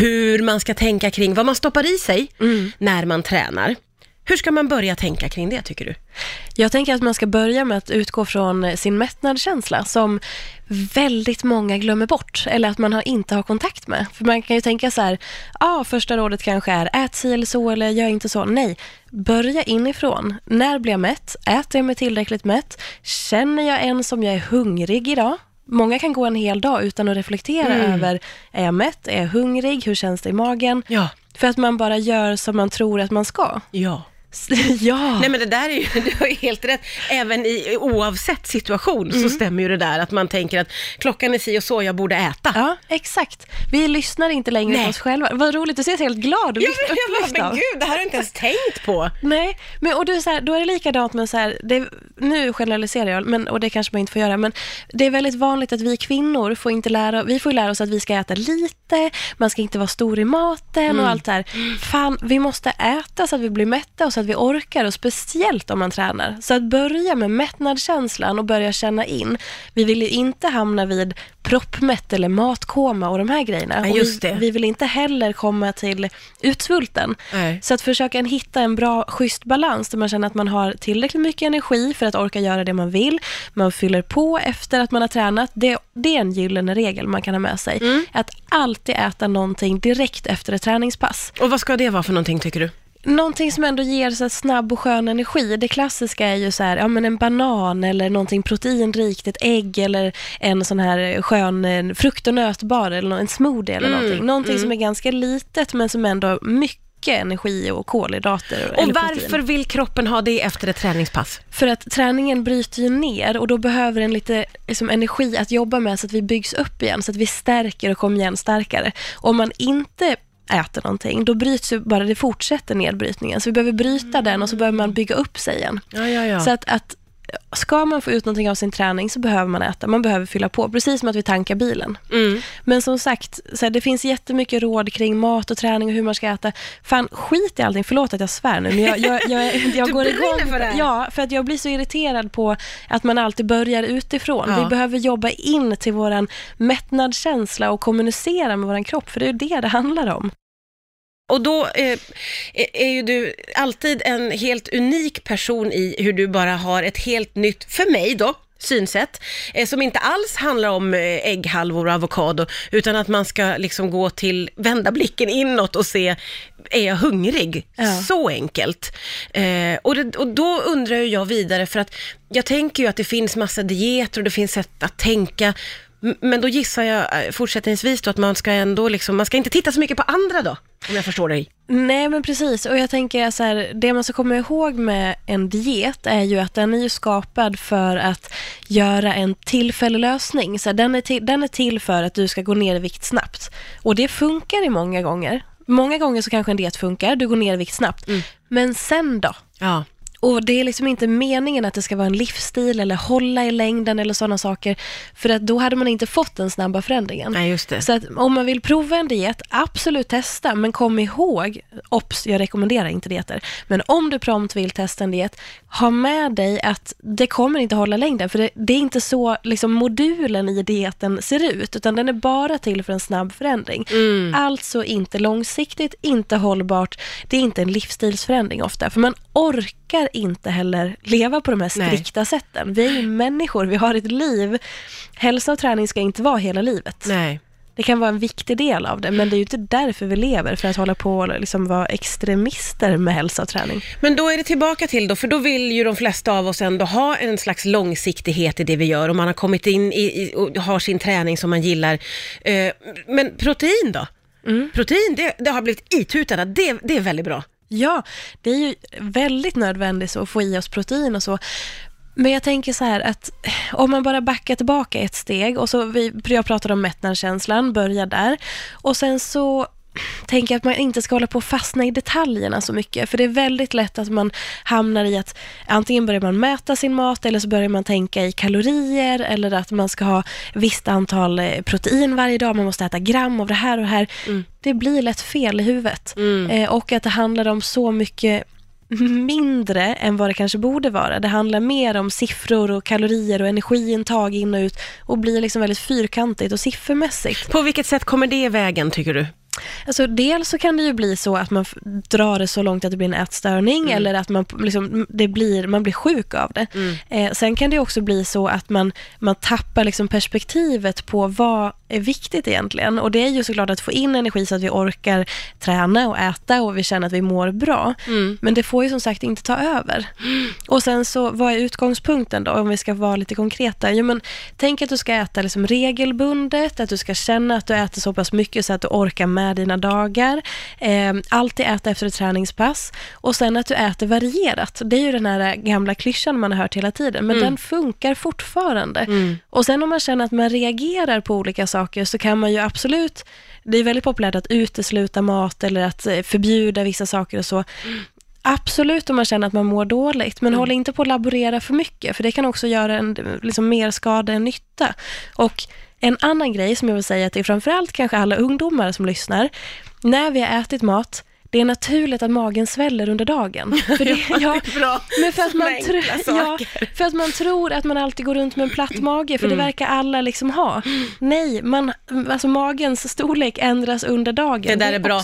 hur man ska tänka kring vad man stoppar i sig Mm. när man tränar. Hur ska man börja tänka kring det tycker du? Jag tänker att man ska börja med att utgå från sin mättnadskänsla som väldigt många glömmer bort eller att man har, inte har kontakt med. För man kan ju tänka så här, ja, första rådet kanske är ät si eller så eller gör inte så. Nej, börja inifrån. När blir jag mätt? Äter jag mig tillräckligt mätt? Känner jag än som jag är hungrig idag? Många kan gå en hel dag utan att reflektera över, är jag mätt? Är jag hungrig? Hur känns det i magen? Ja. För att man bara gör som man tror att man ska. Ja. ja. Nej men det där är ju, du har ju helt rätt. Även i oavsett situation så stämmer ju det där att man tänker att klockan är si och så, jag borde äta. Ja, exakt. Vi lyssnar inte längre Nej. på oss själva. Vad roligt, du ser helt glad och Ja, men, jag bara, av. men gud, det här har jag inte ens tänkt på. Nej, men och du, så här, då är det likadant med så här, det, nu generaliserar jag, men, och det kanske man inte får göra, men det är väldigt vanligt att vi kvinnor får inte lära, vi får lära oss att vi ska äta lite, man ska inte vara stor i maten och allt det här. Fan, vi måste äta så att vi blir mätta och så att vi orkar och speciellt om man tränar. Så att börja med mättnadskänslan och börja känna in. Vi vill ju inte hamna vid proppmätt eller matkoma och de här grejerna. Ja, vi, vi vill inte heller komma till utsvulten. Nej. Så att försöka hitta en bra, schysst balans där man känner att man har tillräckligt mycket energi för att orka göra det man vill. Man fyller på efter att man har tränat. Det, det är en gyllene regel man kan ha med sig. Mm. Att alltid äta någonting direkt efter ett träningspass. Och vad ska det vara för någonting tycker du? Någonting som ändå ger så snabb och skön energi. Det klassiska är ju så här, ja men en banan eller någonting proteinrikt, ett ägg eller en sån här skön eh, frukt och nötbar eller en smoothie eller Mm, någonting. Någonting som är ganska litet men som ändå har mycket energi och kolhydrater. Och varför vill kroppen ha det efter ett träningspass? För att träningen bryter ju ner och då behöver den lite liksom, energi att jobba med så att vi byggs upp igen, så att vi stärker och kommer igen starkare. Om man inte äter någonting, då bryts ju bara, det fortsätter nedbrytningen. Så vi behöver bryta den och så behöver man bygga upp sig igen. Ja, ja, ja. Så att, att ska man få ut någonting av sin träning så behöver man äta, man behöver fylla på, precis som att vi tankar bilen. Mm. Men som sagt, så här, det finns jättemycket råd kring mat och träning och hur man ska äta. Fan, skit i allting. Förlåt att jag svär nu, men jag, jag, jag, jag går igång. för det. Ja, för att jag blir så irriterad på att man alltid börjar utifrån. Ja. Vi behöver jobba in till våran mättnadskänsla och kommunicera med våran kropp, för det är ju det det handlar om. Och då eh, är- är ju du alltid en helt unik person i hur du bara har ett helt nytt, för mig då, synsätt, eh, som inte alls handlar om eh, ägghalvor och avokado, utan att man ska liksom gå till, vända blicken inåt och se, är jag hungrig? Ja. Så enkelt. Eh, och, det, och då undrar jag vidare, för att jag tänker ju att det finns massa dieter och det finns sätt att tänka, men då gissar jag eh, fortsättningsvis då att man ska ändå liksom, man ska inte titta så mycket på andra då, om jag förstår dig. Nej, men precis. Och jag tänker så här, det man ska komma ihåg med en diet är ju att den är ju skapad för att göra en tillfällig lösning. Så här, den, är till, den är till för att du ska gå ner i vikt snabbt. Och det funkar i många gånger. Många gånger så kanske en diet funkar, du går ner i vikt snabbt. Men sen då? Ja. Och det är liksom inte meningen att det ska vara en livsstil eller hålla i längden eller sådana saker. För att då hade man inte fått den snabba förändringen. Nej, just det. Så att om man vill prova en diet, absolut testa, men kom ihåg, obs, jag rekommenderar inte dieter, men om du prompt vill testa en diet, ha med dig att det kommer inte hålla längden, för det, det är inte så liksom, modulen i dieten ser ut, utan den är bara till för en snabb förändring. Alltså inte långsiktigt, inte hållbart, det är inte en livsstilsförändring ofta, för man orkar inte heller leva på de här Nej. strikta sätten. Vi är ju människor, vi har ett liv. Hälsa och träning ska inte vara hela livet. Nej. Det kan vara en viktig del av det, men det är ju inte därför vi lever, för att hålla på och liksom vara extremister med hälsa och träning. Men då är det tillbaka till då, för då vill ju de flesta av oss ändå ha en slags långsiktighet i det vi gör och man har kommit in i, i och har sin träning som man gillar. Eh, men protein då? Protein, det, det har blivit itutat att det, det är väldigt bra. Ja, det är ju väldigt nödvändigt att få i oss protein och så. Men jag tänker så här att om man bara backar tillbaka ett steg och så, vi, jag pratade om mättnadskänslan, börja där. Och sen så tänker att man inte ska hålla på och fastna i detaljerna så mycket. För det är väldigt lätt att man hamnar i att antingen börjar man mäta sin mat eller så börjar man tänka i kalorier eller att man ska ha visst antal eh, protein varje dag, man måste äta gram av det här och det här. Det blir lätt fel i huvudet. Eh, och att det handlar om så mycket mindre än vad det kanske borde vara. Det handlar mer om siffror och kalorier och energiintag in och ut och blir liksom väldigt fyrkantigt och siffermässigt. På vilket sätt kommer det i vägen tycker du? Alltså dels så kan det ju bli så att man drar det så långt att det blir en ätstörning Mm. eller att man, liksom, det blir, man blir sjuk av det. Mm. Eh, sen kan det också bli så att man, man tappar liksom perspektivet på vad är viktigt egentligen. Och det är ju såklart att få in energi så att vi orkar träna och äta och vi känner att vi mår bra. Mm. Men det får ju som sagt inte ta över. Och sen så, vad är utgångspunkten då, om vi ska vara lite konkreta? Jo, men, tänk att du ska äta liksom regelbundet, att du ska känna att du äter så pass mycket så att du orkar med dina dagar. Eh, alltid äta efter ett träningspass. Och sen att du äter varierat. Det är ju den här gamla klyschan man har hört hela tiden, men den funkar fortfarande. Och sen om man känner att man reagerar på olika saker så kan man ju absolut, det är väldigt populärt att utesluta mat eller att eh, förbjuda vissa saker och så. Absolut om man känner att man mår dåligt, men håll inte på att laborera för mycket, för det kan också göra en, liksom, mer skada än nytta. Och en annan grej som jag vill säga till framförallt kanske alla ungdomar som lyssnar, när vi har ätit mat, det är naturligt att magen sväller under dagen. För det, ja, det är bra. men för att, man tro, ja, för att man tror att man alltid går runt med en platt mage, för det verkar alla liksom ha. Nej, man, alltså magens storlek ändras under dagen. Det där är bra.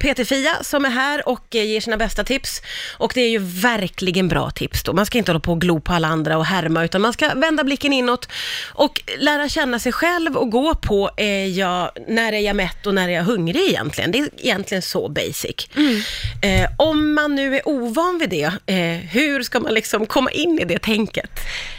PT-Fia som är här och eh, ger sina bästa tips. Och det är ju verkligen bra tips då. Man ska inte hålla på och glo på alla andra och härma, utan man ska vända blicken inåt och lära känna sig själv och gå på, är jag, när är jag mätt och när är jag hungrig egentligen? Det är egentligen så basic. Eh, om man nu är ovan vid det, eh, hur ska man liksom komma in i det tänket?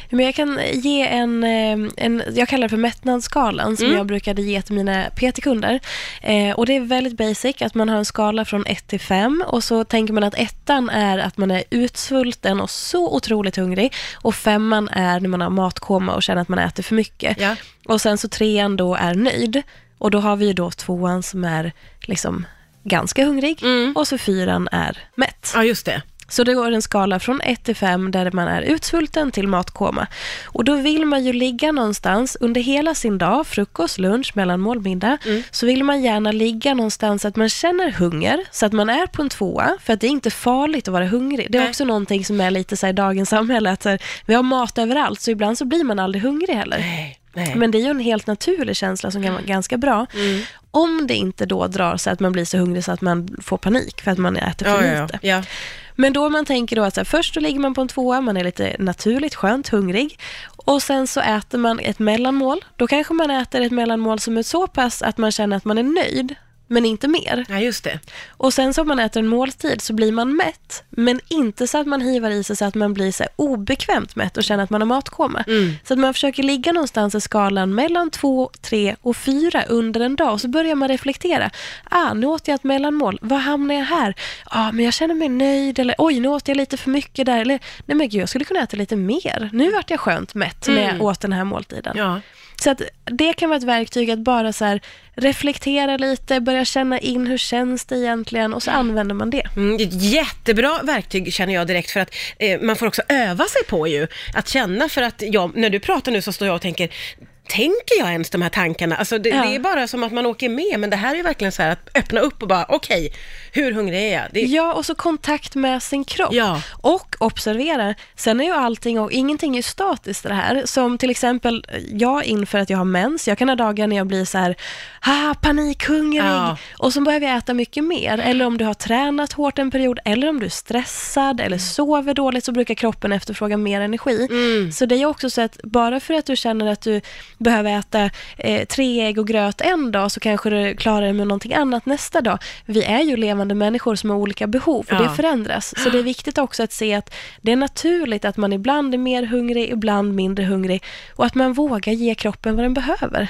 Men jag kan ge en, eh, en jag kallar det för mättnadsskalan, som Mm. jag brukade ge till mina PT-kunder. Eh, och det är väldigt basic, att man har en skala från 1 till 5 och så tänker man att ettan är att man är utsvulten och så otroligt hungrig och femman är när man har matkoma och känner att man äter för mycket. Ja. Och sen så trean då är nöjd och då har vi då tvåan som är liksom ganska hungrig Mm. och så fyran är mätt. Ja, just det. Så det går en skala från 1 till 5 där man är utsvulten till matkoma. Och då vill man ju ligga någonstans under hela sin dag, frukost, lunch, mellanmål, middag, så vill man gärna ligga någonstans att man känner hunger, så att man är på en tvåa, för att det är inte farligt att vara hungrig. Det är Nej. också någonting som är lite så i dagens samhälle, att här, vi har mat överallt, så ibland så blir man aldrig hungrig heller. Nej, nej. Men det är ju en helt naturlig känsla som kan vara ganska bra. Mm. Om det inte då drar sig att man blir så hungrig så att man får panik för att man äter för ja, ja, lite. ja. Men då man tänker då att så här, först så ligger man på en tvåa, man är lite naturligt skönt hungrig. Och sen så äter man ett mellanmål. Då kanske man äter ett mellanmål som är så pass att man känner att man är nöjd, men inte mer. ja, just det. Och sen så om man äter en måltid så blir man mätt, men inte så att man hivar i sig så att man blir så obekvämt mätt och känner att man har matkoma. Mm. Så att man försöker ligga någonstans i skalan mellan två, tre och fyra under en dag och så börjar man reflektera. Ah, nu åt jag ett mellanmål. Var hamnar jag här? Ah, men jag känner mig nöjd. Eller oj, nu åt jag lite för mycket där. Eller nej men gud, jag skulle kunna äta lite mer. Nu vart jag skönt mätt när jag åt den här måltiden. Ja. Så att det kan vara ett verktyg att bara så reflektera lite, börja känna in hur känns det egentligen och så använder man det. Mm, jättebra verktyg känner jag direkt för att eh, man får också öva sig på ju att känna för att jag, när du pratar nu så står jag och tänker Tänker jag ens de här tankarna? Alltså det, Ja. det är bara som att man åker med, men det här är ju verkligen så här att öppna upp och bara, okej, hur hungrig är jag? Det, Ja, och så kontakt med sin kropp. Ja. Och observera, sen är ju allting och ingenting är statiskt det här. Som till exempel jag inför att jag har mens, jag kan ha dagar när jag blir så här, ah, panikhungrig. Ja. Och så börjar vi äta mycket mer. Eller om du har tränat hårt en period, eller om du är stressad eller sover dåligt så brukar kroppen efterfråga mer energi. Mm. Så det är också så att bara för att du känner att du behöver äta eh, tre ägg och gröt en dag så kanske du klarar dig med någonting annat nästa dag. Vi är ju levande människor som har olika behov och Ja. det förändras. Så det är viktigt också att se att det är naturligt att man ibland är mer hungrig, ibland mindre hungrig och att man vågar ge kroppen vad den behöver.